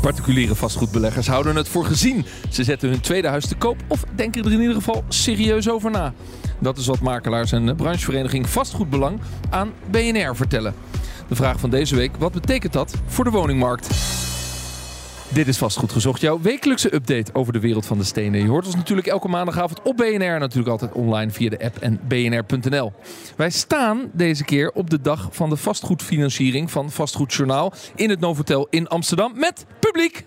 Particuliere vastgoedbeleggers houden het voor gezien. Ze zetten hun tweede huis te koop of denken er in ieder geval serieus over na. Dat is wat makelaars en branchevereniging Vastgoedbelang aan BNR vertellen. De vraag van deze week: wat betekent dat voor de woningmarkt? Dit is Vastgoed Gezocht, jouw wekelijkse update over de wereld van de stenen. Je hoort ons natuurlijk elke maandagavond op BNR, natuurlijk altijd online via de app en bnr.nl. Wij staan deze keer op de dag van de vastgoedfinanciering van Vastgoedjournaal in het Novotel in Amsterdam met publiek.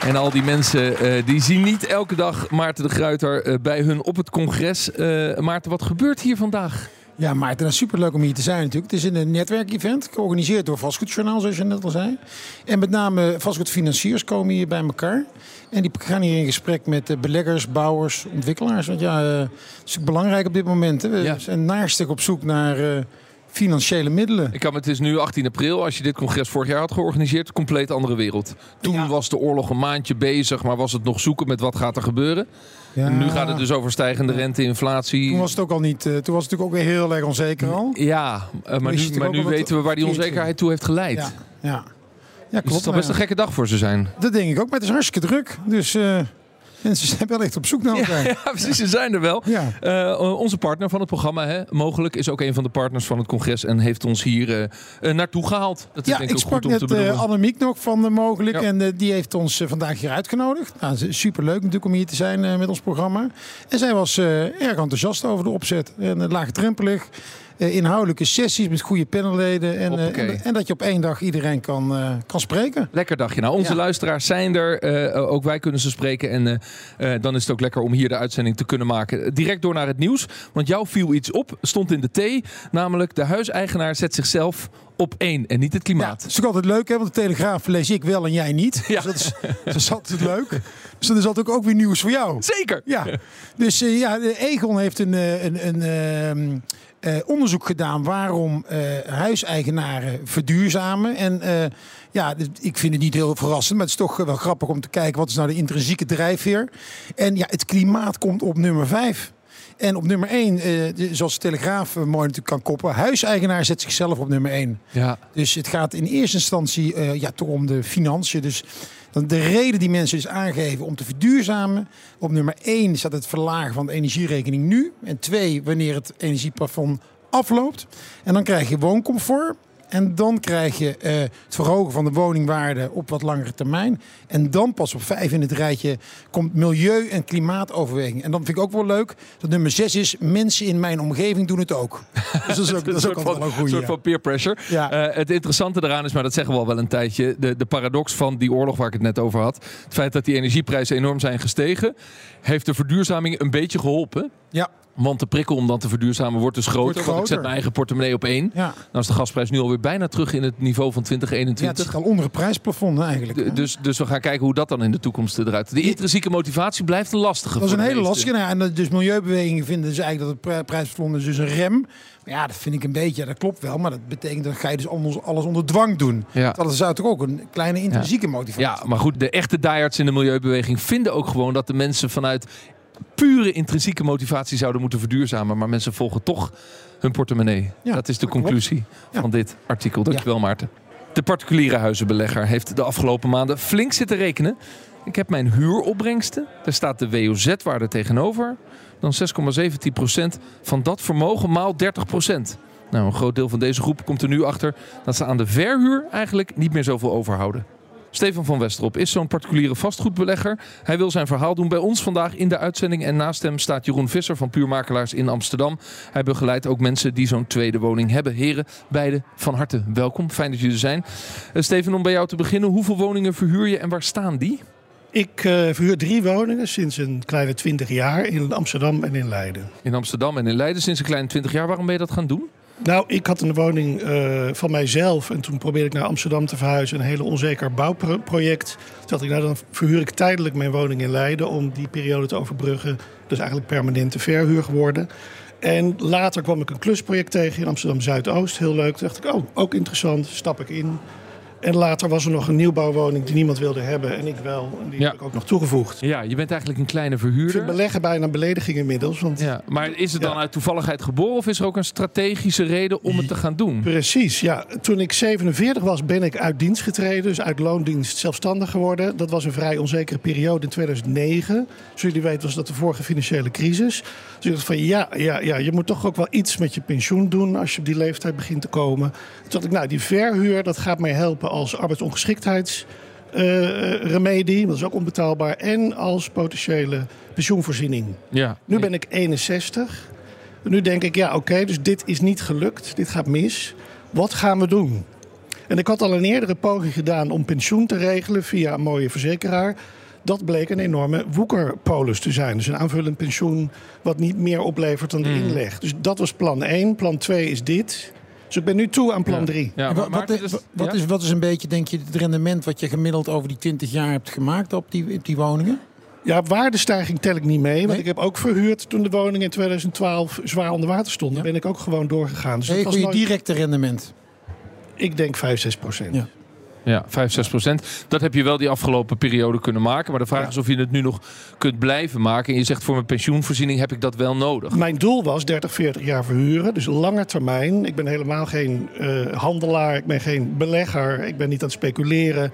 En al die mensen uh, die zien niet elke dag Maarten de Gruiter uh, bij hun op het congres. Uh, Maarten, wat gebeurt hier vandaag? Ja, Maarten, het is superleuk om hier te zijn natuurlijk. Het is een netwerkevent, georganiseerd door Vastgoedjournaal, zoals je net al zei. En met name vastgoedfinanciers komen hier bij elkaar. En die gaan hier in gesprek met beleggers, bouwers, ontwikkelaars. Want ja, het is belangrijk op dit moment. Hè. We ja. zijn naarstig op zoek naar... Financiële middelen. Ik kan, het is nu 18 april. Als je dit congres vorig jaar had georganiseerd, compleet andere wereld. Toen ja. was de oorlog een maandje bezig, maar was het nog zoeken met wat gaat er gebeuren. Ja. Nu gaat het dus over stijgende rente, inflatie. Toen was het ook al niet. Uh, toen was het natuurlijk ook weer heel erg onzeker al. Ja, uh, maar nu, maar nu weten we waar die onzekerheid toe heeft geleid. Ja, ja. ja klopt. Dus het zal best een gekke dag voor ze zijn. Dat denk ik ook, maar het is hartstikke druk. Dus. Uh, Mensen zijn wel echt op zoek naar elkaar. Ja, precies, ze zijn er wel. Ja. Uh, onze partner van het programma, hè, mogelijk, is ook een van de partners van het congres en heeft ons hier uh, naartoe gehaald. Dat is ja, denk ik, ik sprak net uh, Annemiek nog van de Mogelijk en die heeft ons vandaag hier uitgenodigd. Nou, superleuk natuurlijk om hier te zijn met ons programma. En zij was erg enthousiast over de opzet en laagdrempelig. Uh, inhoudelijke sessies met goede panelleden. En, uh, en, en, dat je op één dag iedereen kan, uh, kan spreken. Lekker dagje. Nou, onze ja. luisteraars zijn er. ook wij kunnen ze spreken. En dan is het ook lekker om hier de uitzending te kunnen maken. Direct door naar het nieuws. Want jou viel iets op. Stond in de T. Namelijk de huiseigenaar zet zichzelf op één en niet het klimaat. Ja, dat is ook altijd leuk, hè? Want de Telegraaf lees ik wel en jij niet. Ja. Dus dat is, dat is altijd leuk. Dus dat is altijd ook weer nieuws voor jou. Zeker. Ja. Dus uh, ja, Egon heeft een, een, een, een uh, onderzoek gedaan waarom uh, huiseigenaren verduurzamen. En uh, ja, ik vind het niet heel verrassend, maar het is toch wel grappig om te kijken wat is nou de intrinsieke drijfveer. En ja, het klimaat komt op nummer 5. En op nummer 1, uh, zoals de Telegraaf mooi natuurlijk kan koppen, huiseigenaar zet zichzelf op nummer 1. Ja. Dus het gaat in eerste instantie uh, ja, toch om de financiën. Dus de reden die mensen dus aangeven om te verduurzamen. Op nummer 1 staat het verlagen van de energierekening nu. En 2, wanneer het energieplafond afloopt. En dan krijg je wooncomfort. En dan krijg je uh, het verhogen van de woningwaarde op wat langere termijn. En dan pas op vijf in het rijtje komt milieu- en klimaatoverweging. En dan vind ik ook wel leuk dat nummer zes is... mensen in mijn omgeving doen het ook. Dus dat is ook, dat is ook wel een goede. Een soort van peer pressure. Ja. Uh, het interessante eraan is, maar dat zeggen we al wel een tijdje... De, de paradox van die oorlog waar ik het net over had. Het feit dat die energieprijzen enorm zijn gestegen... heeft de verduurzaming een beetje geholpen. Ja. Want de prikkel om dan te verduurzamen wordt dus groter. Wordt want ik zet mijn eigen portemonnee op één. Ja. Dan is de gasprijs nu alweer bijna terug in het niveau van 2021. Ja, het is al onder het prijsplafond eigenlijk. dus, dus we gaan kijken hoe dat dan in de toekomst eruit. De intrinsieke motivatie blijft een lastige. Dat is een hele lastige. Nou, en dus milieubewegingen vinden dus eigenlijk dat het prijsplafond is dus een rem. Ja, dat vind ik een beetje, dat klopt wel. Maar dat betekent dat ga je dus alles, alles onder dwang doen. Ja. Dat is toch ook een kleine intrinsieke motivatie. Ja, maar goed, de echte diehards in de milieubeweging vinden ook gewoon dat de mensen vanuit pure intrinsieke motivatie zouden moeten verduurzamen. Maar mensen volgen toch hun portemonnee. Ja, dat is de conclusie ja. van dit artikel. Dankjewel. Maarten. De particuliere huizenbelegger heeft de afgelopen maanden flink zitten rekenen. Ik heb mijn huuropbrengsten. Daar staat de WOZ-waarde tegenover. Dan 6,17% van dat vermogen maal 30%. Nou, een groot deel van deze groep komt er nu achter dat ze aan de verhuur eigenlijk niet meer zoveel overhouden. Stefan van Westerop is zo'n particuliere vastgoedbelegger. Hij wil zijn verhaal doen bij ons vandaag in de uitzending. En naast hem staat Jeroen Visser van Puurmakelaars in Amsterdam. Hij begeleidt ook mensen die zo'n tweede woning hebben. Heren, beide van harte welkom. Fijn dat jullie er zijn. Uh, Stefan, om bij jou te beginnen. Hoeveel woningen verhuur je en waar staan die? Ik uh, verhuur drie woningen sinds een kleine twintig jaar in Amsterdam en in Leiden. In Amsterdam en in Leiden sinds een kleine twintig jaar. Waarom ben je dat gaan doen? Nou, ik had een woning uh, van mijzelf. En toen probeerde ik naar Amsterdam te verhuizen. Een hele onzeker bouwproject. Toen dacht ik, nou dan verhuur ik tijdelijk mijn woning in Leiden... om die periode te overbruggen. Dus eigenlijk permanente verhuur geworden. En later kwam ik een klusproject tegen in Amsterdam Zuidoost. Heel leuk. Toen dacht ik, oh, ook interessant. Stap ik in. En later was er nog een nieuwbouwwoning die niemand wilde hebben. En ik wel. En die heb ik ook nog toegevoegd. Ja, je bent eigenlijk een kleine verhuurder. Ik beleggen bijna een belediging inmiddels. Want, ja, maar is het dan uit toevalligheid geboren of is er ook een strategische reden om het te gaan doen? Precies, ja. Toen ik 47 was ben ik uit dienst getreden. Dus uit loondienst zelfstandig geworden. Dat was een vrij onzekere periode in 2009. Zoals jullie weten was dat de vorige financiële crisis. Dus van ja, ja, ja, je moet toch ook wel iets met je pensioen doen als je op die leeftijd begint te komen. Toen dacht ik, nou die verhuur dat gaat mij helpen als arbeidsongeschiktheidsremedie. Uh, dat is ook onbetaalbaar. En als potentiële pensioenvoorziening. Ja. Nu ben ik 61. Nu denk ik, ja oké, dus dit is niet gelukt. Dit gaat mis. Wat gaan we doen? En ik had al een eerdere poging gedaan om pensioen te regelen via een mooie verzekeraar. Dat bleek een enorme woekerpolis te zijn. Dus een aanvullend pensioen wat niet meer oplevert dan de mm. inleg. Dus dat was plan 1. Plan 2 is dit. Dus ik ben nu toe aan plan 3. Ja. wat, wat, is, wat, is, wat is een beetje, denk je, het rendement wat je gemiddeld over die 20 jaar hebt gemaakt op die, op die woningen? Ja, waardestijging tel ik niet mee. Want ik heb ook verhuurd toen de woning in 2012 zwaar onder water stond. Ja. ben ik ook gewoon doorgegaan. Dus hey, was je directe rendement? Ik denk 5, 6 procent. Ja. Ja, 5, 6 procent. Dat heb je wel die afgelopen periode kunnen maken. Maar de vraag is of je het nu nog kunt blijven maken. En je zegt voor mijn pensioenvoorziening heb ik dat wel nodig. Mijn doel was 30, 40 jaar verhuren. Dus lange termijn. Ik ben helemaal geen uh, handelaar. Ik ben geen belegger. Ik ben niet aan het speculeren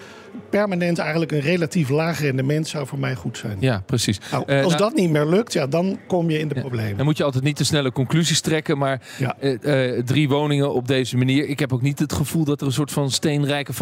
permanent eigenlijk een relatief laag rendement zou voor mij goed zijn. Ja, precies. Nou, eh, als nou- dat niet meer lukt, ja, dan kom je in de problemen. Dan moet je altijd niet te snelle conclusies trekken. Maar uh, drie woningen op deze manier. Ik heb ook niet het gevoel dat er een soort van steenrijke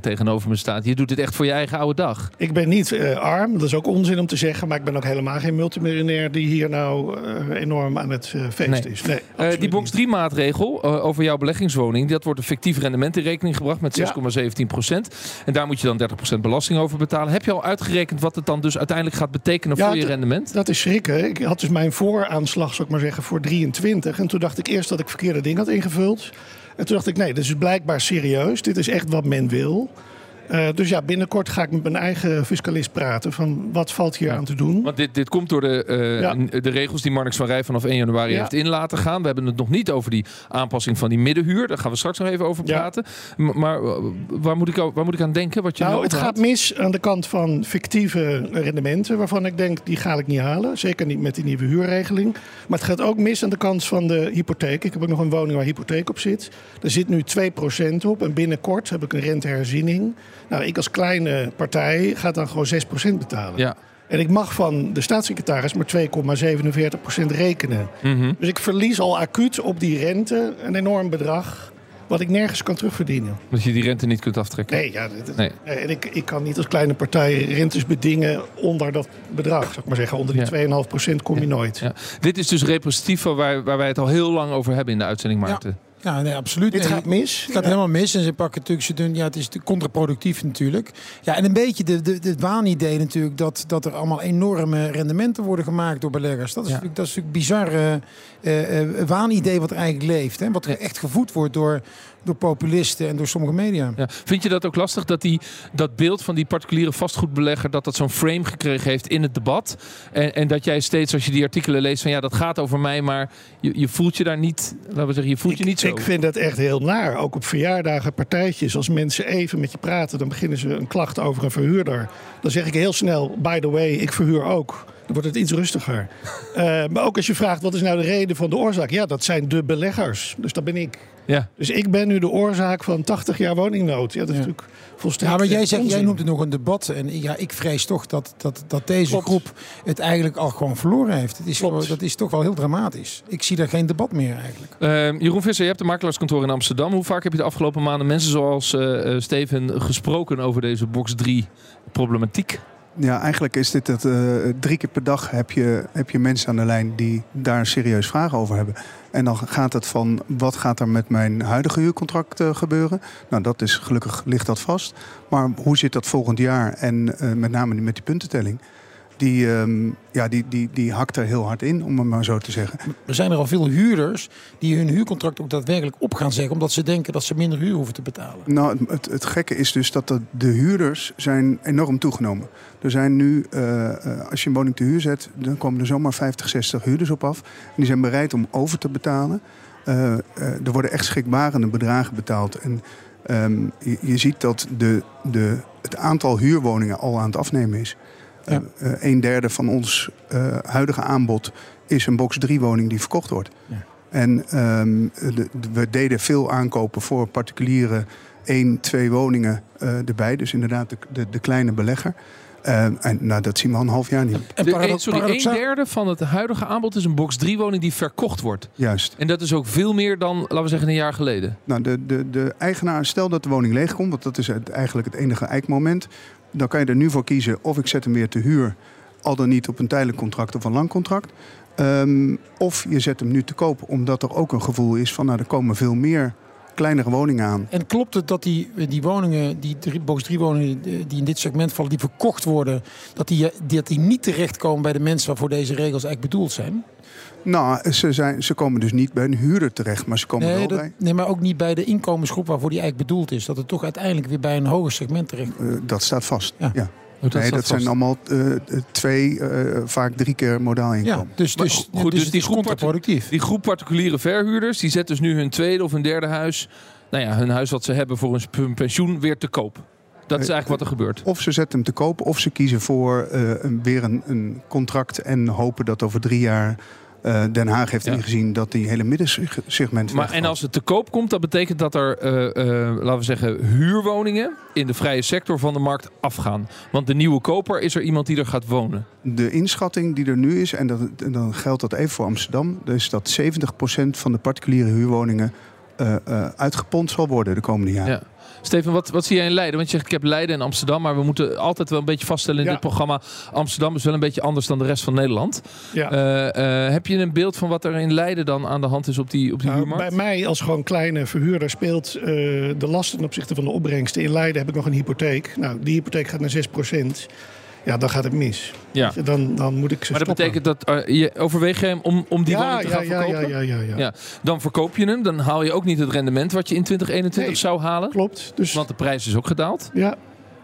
tegenover me staat. Je doet het echt voor je eigen oude dag. Ik ben niet arm, dat is ook onzin om te zeggen. Maar ik ben ook helemaal geen multimiljonair die hier nou enorm aan het feesten is. Nee, die box 3 maatregel over jouw beleggingswoning. Dat wordt een fictief rendement in rekening gebracht met 6,17 procent. En daar moet je dan 30% belasting over betalen. Heb je al uitgerekend wat het dan dus uiteindelijk gaat betekenen voor je rendement? Dat is schrikken. Ik had dus mijn vooraanslag, zou ik maar zeggen, voor 23. En toen dacht ik eerst dat ik verkeerde dingen had ingevuld. En toen dacht ik, nee, dit is blijkbaar serieus. Dit is echt wat men wil. Uh, dus ja, binnenkort ga ik met mijn eigen fiscalist praten van wat valt hier aan te doen. Want dit, dit komt door de, uh, ja. de regels die Marnix van Rij vanaf 1 januari ja. heeft in laten gaan. We hebben het nog niet over die aanpassing van die middenhuur. Daar gaan we straks nog even over praten. Maar uh, waar moet, ik, waar moet ik aan denken? Wat je nou, het gaat mis aan de kant van fictieve rendementen. Waarvan ik denk, die ga ik niet halen. Zeker niet met die nieuwe huurregeling. Maar het gaat ook mis aan de kant van de hypotheek. Ik heb ook nog een woning waar hypotheek op zit. Er zit nu 2% op. En binnenkort heb ik een renteherziening. Nou, ik als kleine partij ga dan gewoon 6% betalen. Ja. En ik mag van de staatssecretaris maar 2,47% rekenen. Mm Dus ik verlies al acuut op die rente een enorm bedrag. Wat ik nergens kan terugverdienen. Dat je die rente niet kunt aftrekken? Nee, ja, nee. en ik, ik kan niet als kleine partij rentes bedingen onder dat bedrag. Zou ik maar zeggen, onder die ja. 2,5% kom je nooit. Ja. Dit is dus representatief waar, waar wij het al heel lang over hebben in de uitzending, Maarten. Ja, nee, absoluut. Dit gaat mis. Het gaat helemaal mis. En ze pakken natuurlijk, ze doen, ja, het is contraproductief natuurlijk. Ja, en een beetje de, de, de waanidee natuurlijk dat, dat er allemaal enorme rendementen worden gemaakt door beleggers. Dat is, natuurlijk, dat is natuurlijk bizar uh, uh, waanidee wat er eigenlijk leeft. Hè? Wat er echt gevoed wordt door, door populisten en door sommige media. Ja. Vind je dat ook lastig dat die, dat beeld van die particuliere vastgoedbelegger... dat dat zo'n frame gekregen heeft in het debat? En, en dat jij steeds als je die artikelen leest van ja, dat gaat over mij... maar je, je voelt je daar niet, laten we zeggen, je voelt je niet zo. Ik vind dat echt heel naar. Ook op verjaardagen, partijtjes. Als mensen even met je praten, dan beginnen ze een klacht over een verhuurder. Dan zeg ik heel snel, by the way, ik verhuur ook. Wordt het iets rustiger. uh, maar ook als je vraagt, wat is nou de reden van de oorzaak? Ja, dat zijn de beleggers. Dus dat ben ik. Ja. Dus ik ben nu de oorzaak van 80 jaar woningnood. Ja, dat is natuurlijk volstrekt. Ja, maar jij, zegt, jij noemt het nog een debat. En ja, ik vrees toch dat, dat, dat deze groep het eigenlijk al gewoon verloren heeft. Het is, dat is toch wel heel dramatisch. Ik zie daar geen debat meer eigenlijk. Uh, Jeroen Visser, je hebt een makelaarskantoor in Amsterdam. Hoe vaak heb je de afgelopen maanden mensen zoals uh, Steven gesproken over deze box 3 problematiek? Ja, eigenlijk is dit het. Uh, drie keer per dag heb je, heb je mensen aan de lijn die daar serieus vragen over hebben. En dan gaat het van wat gaat er met mijn huidige huurcontract uh, gebeuren? Nou, dat is gelukkig ligt dat vast. Maar hoe zit dat volgend jaar? En uh, met name met die puntentelling. Die, ehm, ja, die, die, die hakt er heel hard in, om het maar zo te zeggen. Er zijn er al veel huurders die hun huurcontract ook daadwerkelijk op gaan zeggen, omdat ze denken dat ze minder huur hoeven te betalen. Nou, het, het, gekke is dus dat de, de huurders zijn enorm toegenomen. Er zijn nu, eh, eh, als je een woning te huur zet, dan komen er zomaar 50, 60 huurders op af. En die zijn bereid om over te betalen. Eh, er worden echt schrikbarende bedragen betaald. En ehm, je, je ziet dat de, de, het aantal huurwoningen al aan het afnemen is. Ja. Eh, eh, een derde van ons eh, huidige aanbod is een box 3 woning die verkocht wordt. Ja. En ehm, de- de- we deden veel aankopen voor particuliere één, twee woningen eh, erbij. Dus inderdaad de, de, de kleine belegger. En nou, dat zien we al een half jaar niet. En De, parado- een- sorry, een derde van het huidige aanbod is een box 3 woning die verkocht wordt. Juist. En dat is ook veel meer dan, laten we zeggen, een jaar geleden. Nou, de, de, de eigenaar, stel dat de woning leeg komt, want dat is het, eigenlijk het enige eikmoment. Dan kan je er nu voor kiezen of ik zet hem weer te huur, al dan niet op een tijdelijk contract of een lang contract. Ehm, of je zet hem nu te koop, omdat er ook een gevoel is van, nou, er komen veel meer kleinere woningen aan. En klopt het dat die, die woningen, die drie, box 3 woningen eh, die in dit segment vallen, die verkocht worden, dat die, dat die niet terechtkomen bij de mensen waarvoor deze regels eigenlijk bedoeld zijn? Nou, ze, zijn, ze komen dus niet bij een huurder terecht, maar ze komen Nee, wel dat, bij. nee, maar ook niet bij de inkomensgroep waarvoor die eigenlijk bedoeld is. Dat het toch uiteindelijk weer bij een hoger segment terecht Eh, dat staat vast. Ja. Ja. Oh, dat nee, dat zijn allemaal eh, twee, eh, vaak drie keer modaal Ja, inkomen. dus, Maar dus, goed, dus, dus het die groep. Die groep particuliere verhuurders, die zet dus nu hun tweede of hun derde huis, nou ja, hun huis wat ze hebben voor hun pensioen, weer te koop. Dat is eigenlijk wat er gebeurt. Of ze zetten hem te koop, of ze kiezen voor eh, een, weer een, een contract en hopen dat over drie jaar eh, Den Haag heeft Ja. ingezien dat die hele middensegment. Maar, en als het te koop komt, dat betekent dat er, eh, eh, laten we zeggen, huurwoningen in de vrije sector van de markt afgaan. Want de nieuwe koper is er iemand die er gaat wonen. De inschatting die er nu is, en, dat, en dan geldt dat even voor Amsterdam, dus dat 70% van de particuliere huurwoningen uitgepond zal worden de komende jaren. Ja. Steven, wat, wat zie jij in Leiden? Want je zegt, ik heb Leiden en Amsterdam, maar we moeten altijd wel een beetje vaststellen in Ja. dit programma. Amsterdam is wel een beetje anders dan de rest van Nederland. Ja. Eh, eh, heb je een beeld van wat er in Leiden dan aan de hand is op die, op die Nou, huurmarkt? bij mij als gewoon kleine verhuurder speelt eh, de lasten ten opzichte van de opbrengsten. In Leiden heb ik nog een hypotheek. Nou, die hypotheek gaat naar 6%. Ja, dan gaat het mis. Ja. Dan, dan moet ik ze Maar dat stoppen. betekent dat eh, je overweeg je hem om, om die ja, woning te ja, gaan ja, verkopen? ja, ja, ja, ja. Ja. Dan verkoop je hem, dan haal je ook niet het rendement wat je in 2021 Nee. zou halen. Klopt. Dus, Want de prijs is ook gedaald. ja.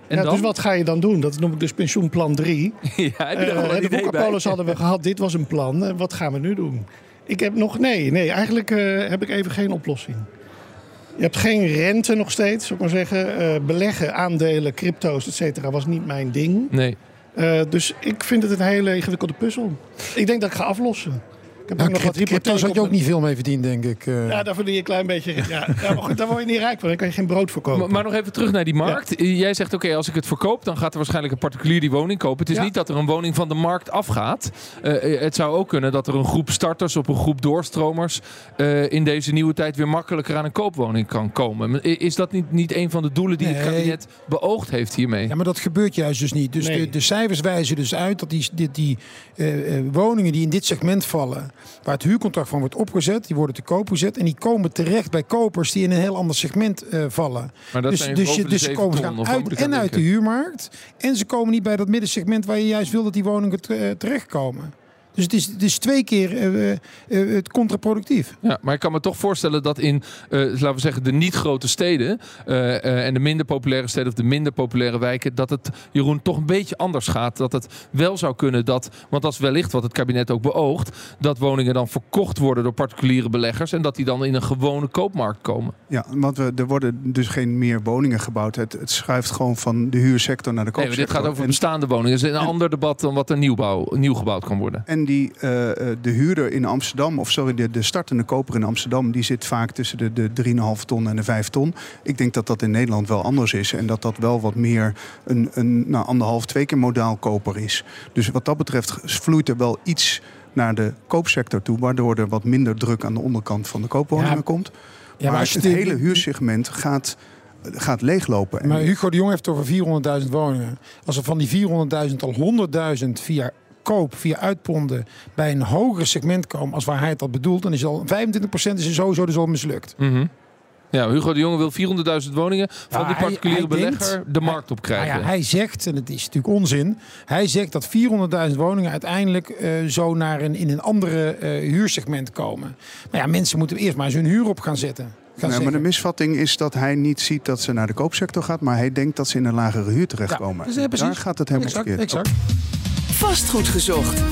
En ja, dan? dus wat ga je dan doen? Dat noem ik dus pensioenplan 3. ja, heb je een de boekenpolis hadden we gehad. Dit was een plan. Eh, wat gaan we nu doen? Ik heb nog... Nee, nee eigenlijk heb ik even geen oplossing. Je hebt geen rente nog steeds, zou ik maar zeggen. Beleggen, aandelen, crypto's, et cetera, was niet mijn ding. Nee. Eh, dus ik vind het een hele ingewikkelde puzzel. Ik denk dat ik ga aflossen. Ik heb Nou, ook nog wat crypto hypotheek zou je op ook niet veel mee verdienen, denk ik. eh. Ja, daar verdien je een klein beetje... Ja, ja, maar goed, daar word je niet rijk van. Dan kan je geen brood voor kopen. Maar, maar nog even terug naar die markt. Jij zegt, oké, als ik het verkoop, dan gaat er waarschijnlijk een particulier die woning kopen. Het is Ja. niet dat er een woning van de markt afgaat. Eh, het zou ook kunnen dat er een groep starters of een groep doorstromers eh, in deze nieuwe tijd weer makkelijker aan een koopwoning kan komen. Is dat niet, niet een van de doelen die het kabinet beoogd heeft hiermee? Ja, maar dat gebeurt juist dus niet. Dus Nee. de, de cijfers wijzen dus uit dat die, die, die eh, eh, woningen die in dit segment vallen, waar het huurcontract van wordt opgezet, die worden te koop gezet en die komen terecht bij kopers die in een heel ander segment eh, vallen. Maar dat dus zijn dus, je, dus ze komen ton, uit en uit de huurmarkt en ze komen niet bij dat middensegment waar je juist wil dat die woningen eh, terechtkomen. Dus het is, het is twee keer eh, eh, eh, het contraproductief. Ja, maar ik kan me toch voorstellen dat in, eh, laten we zeggen, de niet-grote steden eh, eh, en de minder populaire steden of de minder populaire wijken, dat het, Jeroen, toch een beetje anders gaat. Dat het wel zou kunnen dat, want dat is wellicht wat het kabinet ook beoogt, dat woningen dan verkocht worden door particuliere beleggers en dat die dan in een gewone koopmarkt komen. Ja, want we, er worden dus geen meer woningen gebouwd. Het, het schuift gewoon van de huursector naar de Nee, maar koopsector. dit gaat over En- bestaande woningen. Dat is een ander debat dan wat er nieuwbouw, nieuw gebouwd kan worden. En die, eh, eh, de huurder in Amsterdam, of sorry, de, de startende koper in Amsterdam, die zit vaak tussen de, de 3,5 ton en de 5 ton. Ik denk dat dat in Nederland wel anders is. En dat dat wel wat meer een, een nou, anderhalf, twee keer modaal koper is. Dus wat dat betreft vloeit er wel iets naar de koopsector toe, waardoor er wat minder druk aan de onderkant van de koopwoningen Ja, komt. Ja, maar als het de- hele huursegment gaat, gaat leeglopen. En- Maar Hugo de Jong heeft het over 400.000 woningen. Als er van die 400.000 al 100.000 via koop, via uitponden bij een hoger segment komen als waar hij het had bedoeld, dan is al 25% is er sowieso dus al mislukt. Mhm. Ja, Hugo de Jonge wil 400.000 woningen van Ja, die particuliere hij belegger de markt op Nou krijgen. ja, hij zegt, en het is natuurlijk onzin, hij zegt dat 400.000 woningen uiteindelijk eh, zo naar een, in een andere eh, huursegment komen. Maar ja, mensen moeten eerst maar eens hun huur op gaan zetten. Nee, maar de misvatting is dat hij niet ziet dat ze naar de koopsector gaat, maar hij denkt dat ze in een lagere huur terechtkomen. Ja, dus, eh. Daar gaat het helemaal exact, verkeerd. exact. Vastgoed gezocht.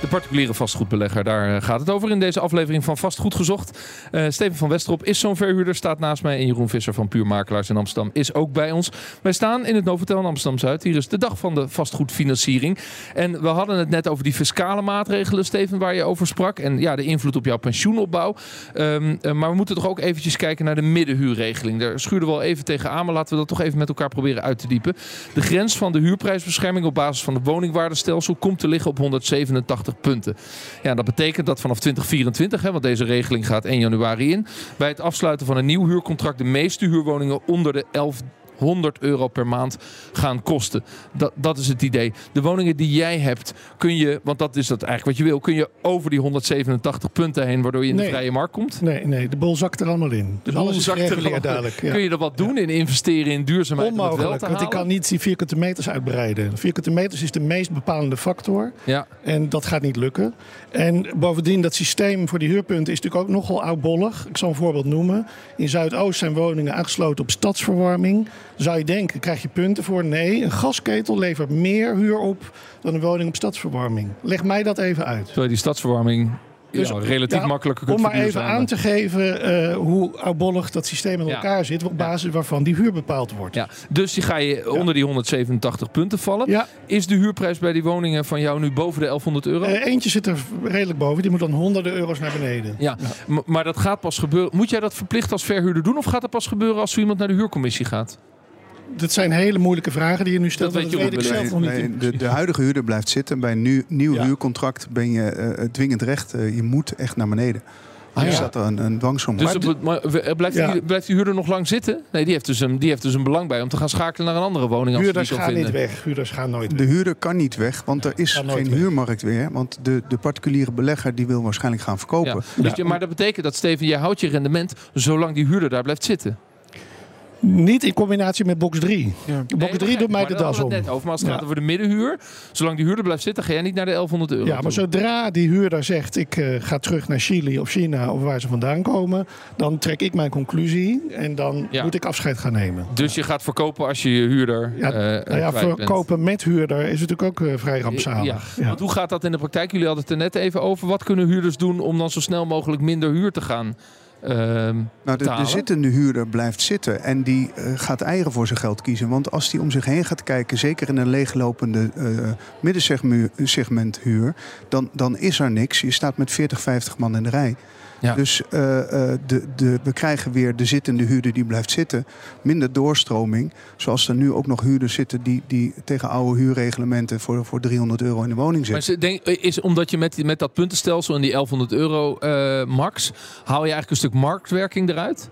De particuliere vastgoedbelegger, daar eh, gaat het over in deze aflevering van Vastgoed Gezocht. Eh, Steven van Westerop is zo'n verhuurder, staat naast mij. En Jeroen Visser van Puur Makelaars in Amsterdam is ook bij ons. Wij staan in het Novotel in Amsterdam-Zuid. Hier is de dag van de vastgoedfinanciering. En we hadden het net over die fiscale maatregelen, Steven, waar je over sprak. En ja, de invloed op jouw pensioenopbouw. Ehm, eh, maar we moeten toch ook eventjes kijken naar de middenhuurregeling. Daar schuurden we al even tegenaan, maar laten we dat toch even met elkaar proberen uit te diepen. De grens van de huurprijsbescherming op basis van het woningwaardestelsel komt te liggen op 187 punten. Ja, dat betekent dat vanaf 2024, hè, want deze regeling gaat 1 januari in, bij het afsluiten van een nieuw huurcontract de meeste huurwoningen onder de 1100 euro per maand gaan kosten. Dat, dat is het idee. De woningen die jij hebt, kun je, want dat is dat eigenlijk wat je wil, kun je over die 187 punten heen, waardoor je in de vrije markt komt. Nee, nee, de bol zakt er allemaal in. Dus alles is zakt er allemaal- dadelijk. Ja. Kun je er wat doen in investeren in duurzaamheid? Onmogelijk, want ik kan niet die vierkante meters uitbreiden. Vierkante meters is de meest bepalende factor. Ja. En dat gaat niet lukken. En bovendien, dat systeem voor die huurpunten is natuurlijk ook nogal oudbollig. Ik zal een voorbeeld noemen. In Zuidoost zijn woningen aangesloten op stadsverwarming. Zou je denken, krijg je punten voor? Nee, een gasketel levert meer huur op dan een woning op stadsverwarming. Leg mij dat even uit. Je die stadsverwarming Dus, ja, relatief ja, makkelijker kunt Om maar even aan te geven eh, hoe oudbollig dat systeem in Ja. elkaar zit... op basis waarvan die huur bepaald wordt. Ja, dus die ga je onder die 187 punten vallen. Ja. Is de huurprijs bij die woningen van jou nu boven de 1100 euro? Eh, eentje zit er redelijk boven. Die moet dan honderden euro's naar beneden. ja, maar dat gaat pas gebeuren. Moet jij dat verplicht als verhuurder doen? Of gaat dat pas gebeuren als zo iemand naar de huurcommissie gaat? Dat zijn hele moeilijke vragen die je nu stelt. Dat weet je weet ik ook zelf nog niet. Nee, de, de huidige huurder blijft zitten. Bij een nieuw, nieuw Ja. huurcontract ben je eh, dwingend recht. Eh, je moet echt naar beneden. Ah, er ja. staat er een, een dwangsom. Dus op maar blijft, Ja. die, blijft die huurder nog lang zitten? Nee, die heeft, dus een, die heeft dus een belang bij om te gaan schakelen naar een andere woning. Als Huurders gaan niet weg. Huurders gaan nooit weg. De huurder kan niet weg, want er is geen weg. huurmarkt weer. Want de, de particuliere belegger die wil waarschijnlijk gaan verkopen. Ja. Dus je- maar dat betekent dat, Steven, jij houdt je rendement zolang die huurder daar blijft zitten. Niet in combinatie met box 3. Ja. Box 3 doet mij de das om. net over. Maar als het Ja. gaat over de middenhuur, zolang die huurder blijft zitten, ga jij niet naar de 1100 euro. Ja, maar toe. zodra die huurder zegt ik eh, ga terug naar Chili of China of waar ze vandaan komen, dan trek ik mijn conclusie en dan Ja. moet ik afscheid gaan nemen. Dus je gaat verkopen als je je huurder. Ja, eh, nou ja, bent. verkopen met huurder is natuurlijk ook eh, vrij rampzalig. Ja. Ja. Want hoe gaat dat in de praktijk? Jullie hadden het er net even over. Wat kunnen huurders doen om dan zo snel mogelijk minder huur te gaan ehm, Nou, de, zittende huurder blijft zitten en die eh, gaat eigen voor zijn geld kiezen. Want als die om zich heen gaat kijken, zeker in een leeglopende eh middensegment huur, dan, dan is er niks. Je staat met 40, 50 man in de rij. Ja. Dus eh, eh, de, de, we krijgen weer de zittende huurder die blijft zitten. Minder doorstroming. Zoals er nu ook nog huurders zitten die, die tegen oude huurreglementen voor, voor 300 euro in de woning Maar zitten. denk, is omdat je met, met dat puntenstelsel en die 1100 euro eh, max, haal je eigenlijk een stuk marktwerking eruit?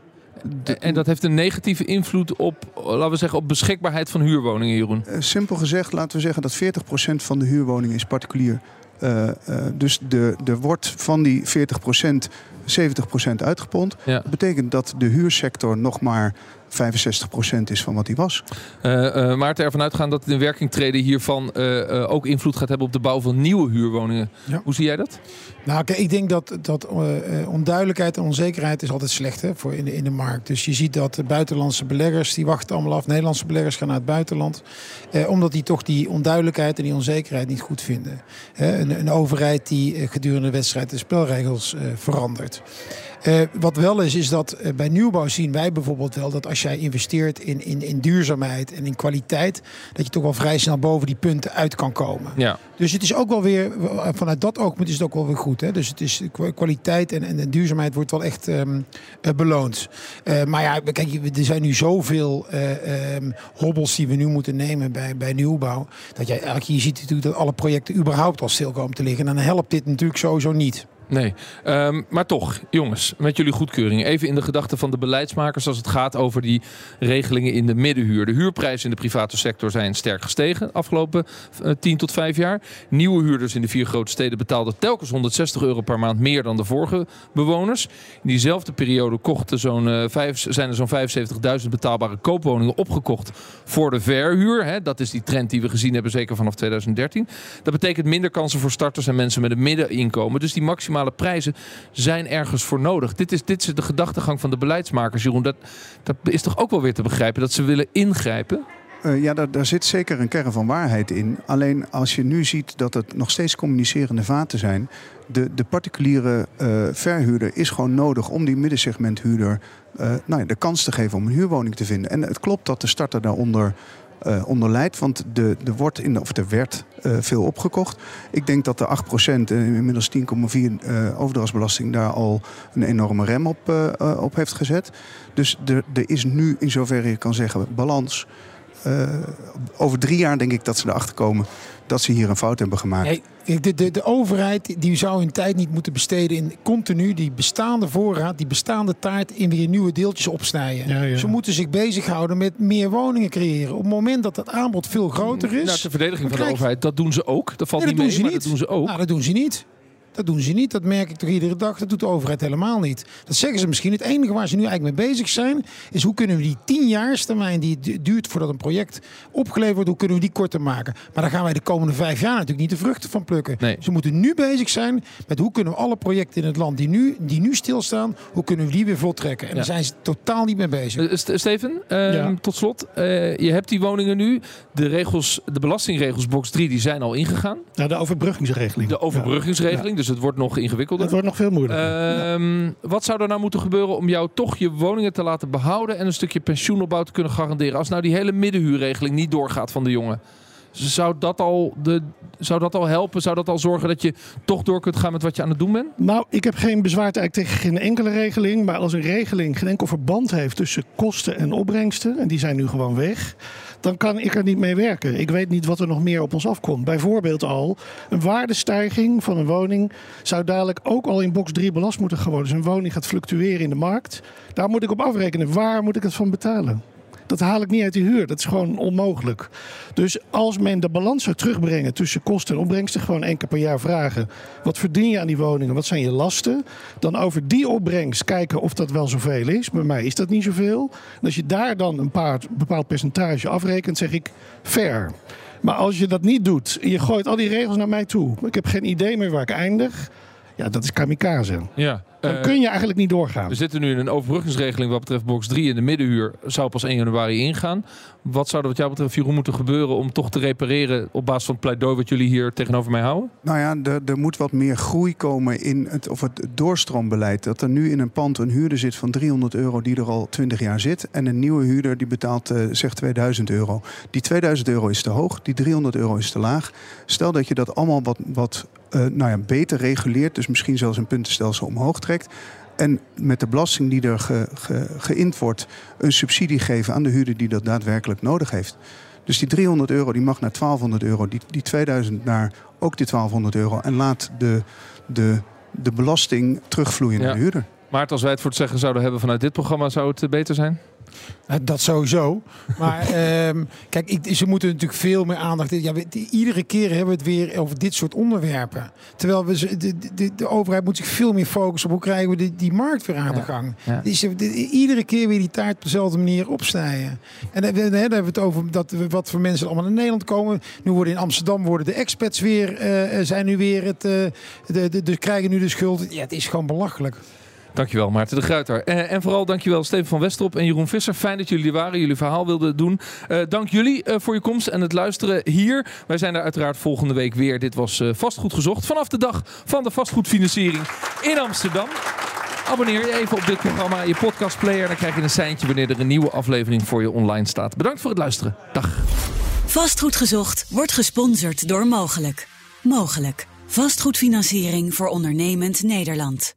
en dat heeft een negatieve invloed op, laten we zeggen, op beschikbaarheid van huurwoningen, Jeroen. Simpel gezegd, laten we zeggen dat 40% van de huurwoningen is particulier. Eh, eh, dus de, er wordt van die 40% 70% uitgepond. Ja. Dat betekent dat de huursector nog maar 65% is van wat die was. Eh, eh, Maarten, ervan uitgaan dat in werking treden hiervan eh, ook invloed gaat hebben op de bouw van nieuwe huurwoningen. Ja. Hoe zie jij dat? Nou, kijk, ik denk dat, dat onduidelijkheid en onzekerheid is altijd slecht hè, voor in, de, in de markt. Dus je ziet dat de buitenlandse beleggers, die wachten allemaal af. Nederlandse beleggers gaan naar het buitenland. Omdat die toch die onduidelijkheid en die onzekerheid niet goed vinden. Hè, een, een overheid die gedurende de wedstrijd de spelregels verandert. Eh, wat wel is, is dat eh, bij nieuwbouw zien wij bijvoorbeeld wel dat als jij investeert in, in, in duurzaamheid en in kwaliteit, dat je toch wel vrij snel boven die punten uit kan komen. Ja. Dus het is ook wel weer, vanuit dat oogpunt is het ook wel weer goed. Hè? Dus het is kwa- kwaliteit en, en, en duurzaamheid wordt wel echt ehm, eh, beloond. Eh, maar ja, kijk, er zijn nu zoveel eh, ehm, hobbels die we nu moeten nemen bij, bij nieuwbouw. Dat jij eigenlijk, je ziet natuurlijk dat alle projecten überhaupt al stil komen te liggen. En dan helpt dit natuurlijk sowieso niet. Nee, um, maar toch, jongens, met jullie goedkeuring. Even in de gedachten van de beleidsmakers als het gaat over die regelingen in de middenhuur. De huurprijzen in de private sector zijn sterk gestegen de afgelopen uh, eh, 10 tot 5 jaar. Nieuwe huurders in de vier grote steden betaalden telkens 160 euro per maand meer dan de vorige bewoners. In diezelfde periode kochten zo'n, uh, vijf, zijn er zo'n 75.000 betaalbare koopwoningen opgekocht voor de verhuur. Hè. Dat is die trend die we gezien hebben, zeker vanaf 2013. Dat betekent minder kansen voor starters en mensen met een middeninkomen. Dus die maximale prijzen zijn ergens voor nodig. Dit is, dit is de gedachtegang van de beleidsmakers, Jeroen. Dat, dat is toch ook wel weer te begrijpen dat ze willen ingrijpen? Uh, ja, daar, daar, zit zeker een kern van waarheid in. Alleen als je nu ziet dat het nog steeds communicerende vaten zijn. De, de particuliere uh, verhuurder is gewoon nodig om die middensegmenthuurder uh, nou ja, de kans te geven om een huurwoning te vinden. En het klopt dat de starter daaronder uh, onder leidt. Want de, de wordt in, of er werd uh, veel opgekocht. Ik denk dat de 8%, uh, inmiddels 10,4 uh, overdrachtsbelasting, daar al een enorme rem op, op heeft gezet. Dus er is nu, in zoverre je kan zeggen, balans. Over drie jaar denk ik dat ze erachter komen dat ze hier een fout hebben gemaakt. Nee, de, de, de overheid die zou hun tijd niet moeten besteden in continu die bestaande voorraad, die bestaande taart in weer nieuwe deeltjes opsnijden. Ja, ja. Ze moeten zich bezighouden met meer woningen creëren. Op het moment dat het aanbod veel groter is. Nou, de verdediging van de overheid, dat doen ze ook. Dat valt niet mee, maar dat doen ze ook. Nou, dat doen ze niet. Dat doen ze niet. Dat merk ik toch iedere dag. Dat doet de overheid helemaal niet. Dat zeggen ze misschien. Het enige waar ze nu eigenlijk mee bezig zijn, is hoe kunnen we die tienjaarstermijn die het duurt voordat een project opgeleverd wordt, hoe kunnen we die korter maken. Maar daar gaan wij de komende vijf jaar natuurlijk niet de vruchten van plukken. Nee. Ze moeten nu bezig zijn met hoe kunnen we alle projecten in het land die nu, die nu stilstaan, hoe kunnen we die weer voltrekken. En daar zijn ze totaal niet mee bezig. Uh, Steven, uh, ja. tot slot. Uh, je hebt die woningen nu. De, regels, de belastingregels box 3 die zijn al ingegaan. Nou, de overbruggingsregeling. De overbruggingsregeling. Dus dus het wordt nog ingewikkelder. Het wordt nog veel moeilijker. Uh, wat zou er nou moeten gebeuren om jou toch je woningen te laten behouden en een stukje pensioenopbouw te kunnen garanderen? Als nou die hele middenhuurregeling niet doorgaat van de jongen. Zou dat, al de, zou dat al helpen? Zou dat al zorgen dat je toch door kunt gaan met wat je aan het doen bent? Nou, ik heb geen bezwaar tegen geen enkele regeling. Maar als een regeling geen enkel verband heeft tussen kosten en opbrengsten, en die zijn nu gewoon weg, dan kan ik er niet mee werken. Ik weet niet wat er nog meer op ons afkomt. Bijvoorbeeld al een waardestijging van een woning zou dadelijk ook al in box 3 belast moeten worden. Dus een woning gaat fluctueren in de markt. Daar moet ik op afrekenen. Waar moet ik het van betalen? Dat haal ik niet uit de huur. Dat is gewoon onmogelijk. Dus als men de balans zou terugbrengen tussen kosten en opbrengsten, gewoon één keer per jaar vragen: wat verdien je aan die woningen? Wat zijn je lasten? Dan over die opbrengst kijken of dat wel zoveel is. Bij mij is dat niet zoveel. En als je daar dan een paar, bepaald percentage afrekent, zeg ik fair. Maar als je dat niet doet je gooit al die regels naar mij toe, ik heb geen idee meer waar ik eindig. Ja, dat is kamikaze. Ja. Dan eh, kun je eigenlijk niet doorgaan. We zitten nu in een overbruggingsregeling wat betreft box 3 in de middenhuur zou pas 1 januari ingaan. Wat zou er wat jou betreft, Jeroen, moeten gebeuren om toch te repareren op basis van het pleidooi wat jullie hier tegenover mij houden? Nou ja, er, er moet wat meer groei komen in het, of het doorstroombeleid. Dat er nu in een pand een huurder zit van 300 euro die er al 20 jaar zit. En een nieuwe huurder die betaalt uh, zegt 2000 euro. Die 2000 euro is te hoog, die 300 euro is te laag. Stel dat je dat allemaal wat, wat uh, nou ja, beter reguleert. Dus misschien zelfs een puntenstelsel omhoog trekt. En met de belasting die er ge, ge, geïnd wordt, een subsidie geven aan de huurder die dat daadwerkelijk nodig heeft. Dus die 300 euro die mag naar 1200 euro, die, die 2000 naar ook die 1200 euro. En laat de, de, de belasting terugvloeien naar de huurder. Maar als wij het voor het zeggen zouden hebben vanuit dit programma, zou het beter zijn? Eh, dat sowieso. Maar um, kijk, ik, ze moeten natuurlijk veel meer aandacht. Ja, we, iedere keer hebben we het weer over dit soort onderwerpen. Terwijl we, de, de, de overheid moet zich veel meer focussen op hoe krijgen we die, die markt weer aan de gang. Ja. Dus iedere keer weer die taart op dezelfde manier opsnijden. En dan, dan hebben we het over dat wat voor mensen allemaal in Nederland komen. Nu worden in Amsterdam worden de expats weer, uh, zijn nu weer het, uh, de, de, de, krijgen nu de schuld. Ja, het is gewoon belachelijk. Dankjewel Maarten de Gruiter. En, en, vooral dankjewel Steven van Westerop en Jeroen Visser. Fijn dat jullie er waren, jullie verhaal wilden doen. Uh, dank jullie uh, voor je komst en het luisteren hier. Wij zijn er uiteraard volgende week weer. Dit was uh, Vastgoed Gezocht vanaf de dag van de vastgoedfinanciering in Amsterdam. Abonneer je even op dit programma, je podcastplayer. Dan krijg je een seintje wanneer er een nieuwe aflevering voor je online staat. Bedankt voor het luisteren. Dag. Vastgoed Gezocht wordt gesponsord door Mogelijk. Mogelijk. Vastgoedfinanciering voor ondernemend Nederland.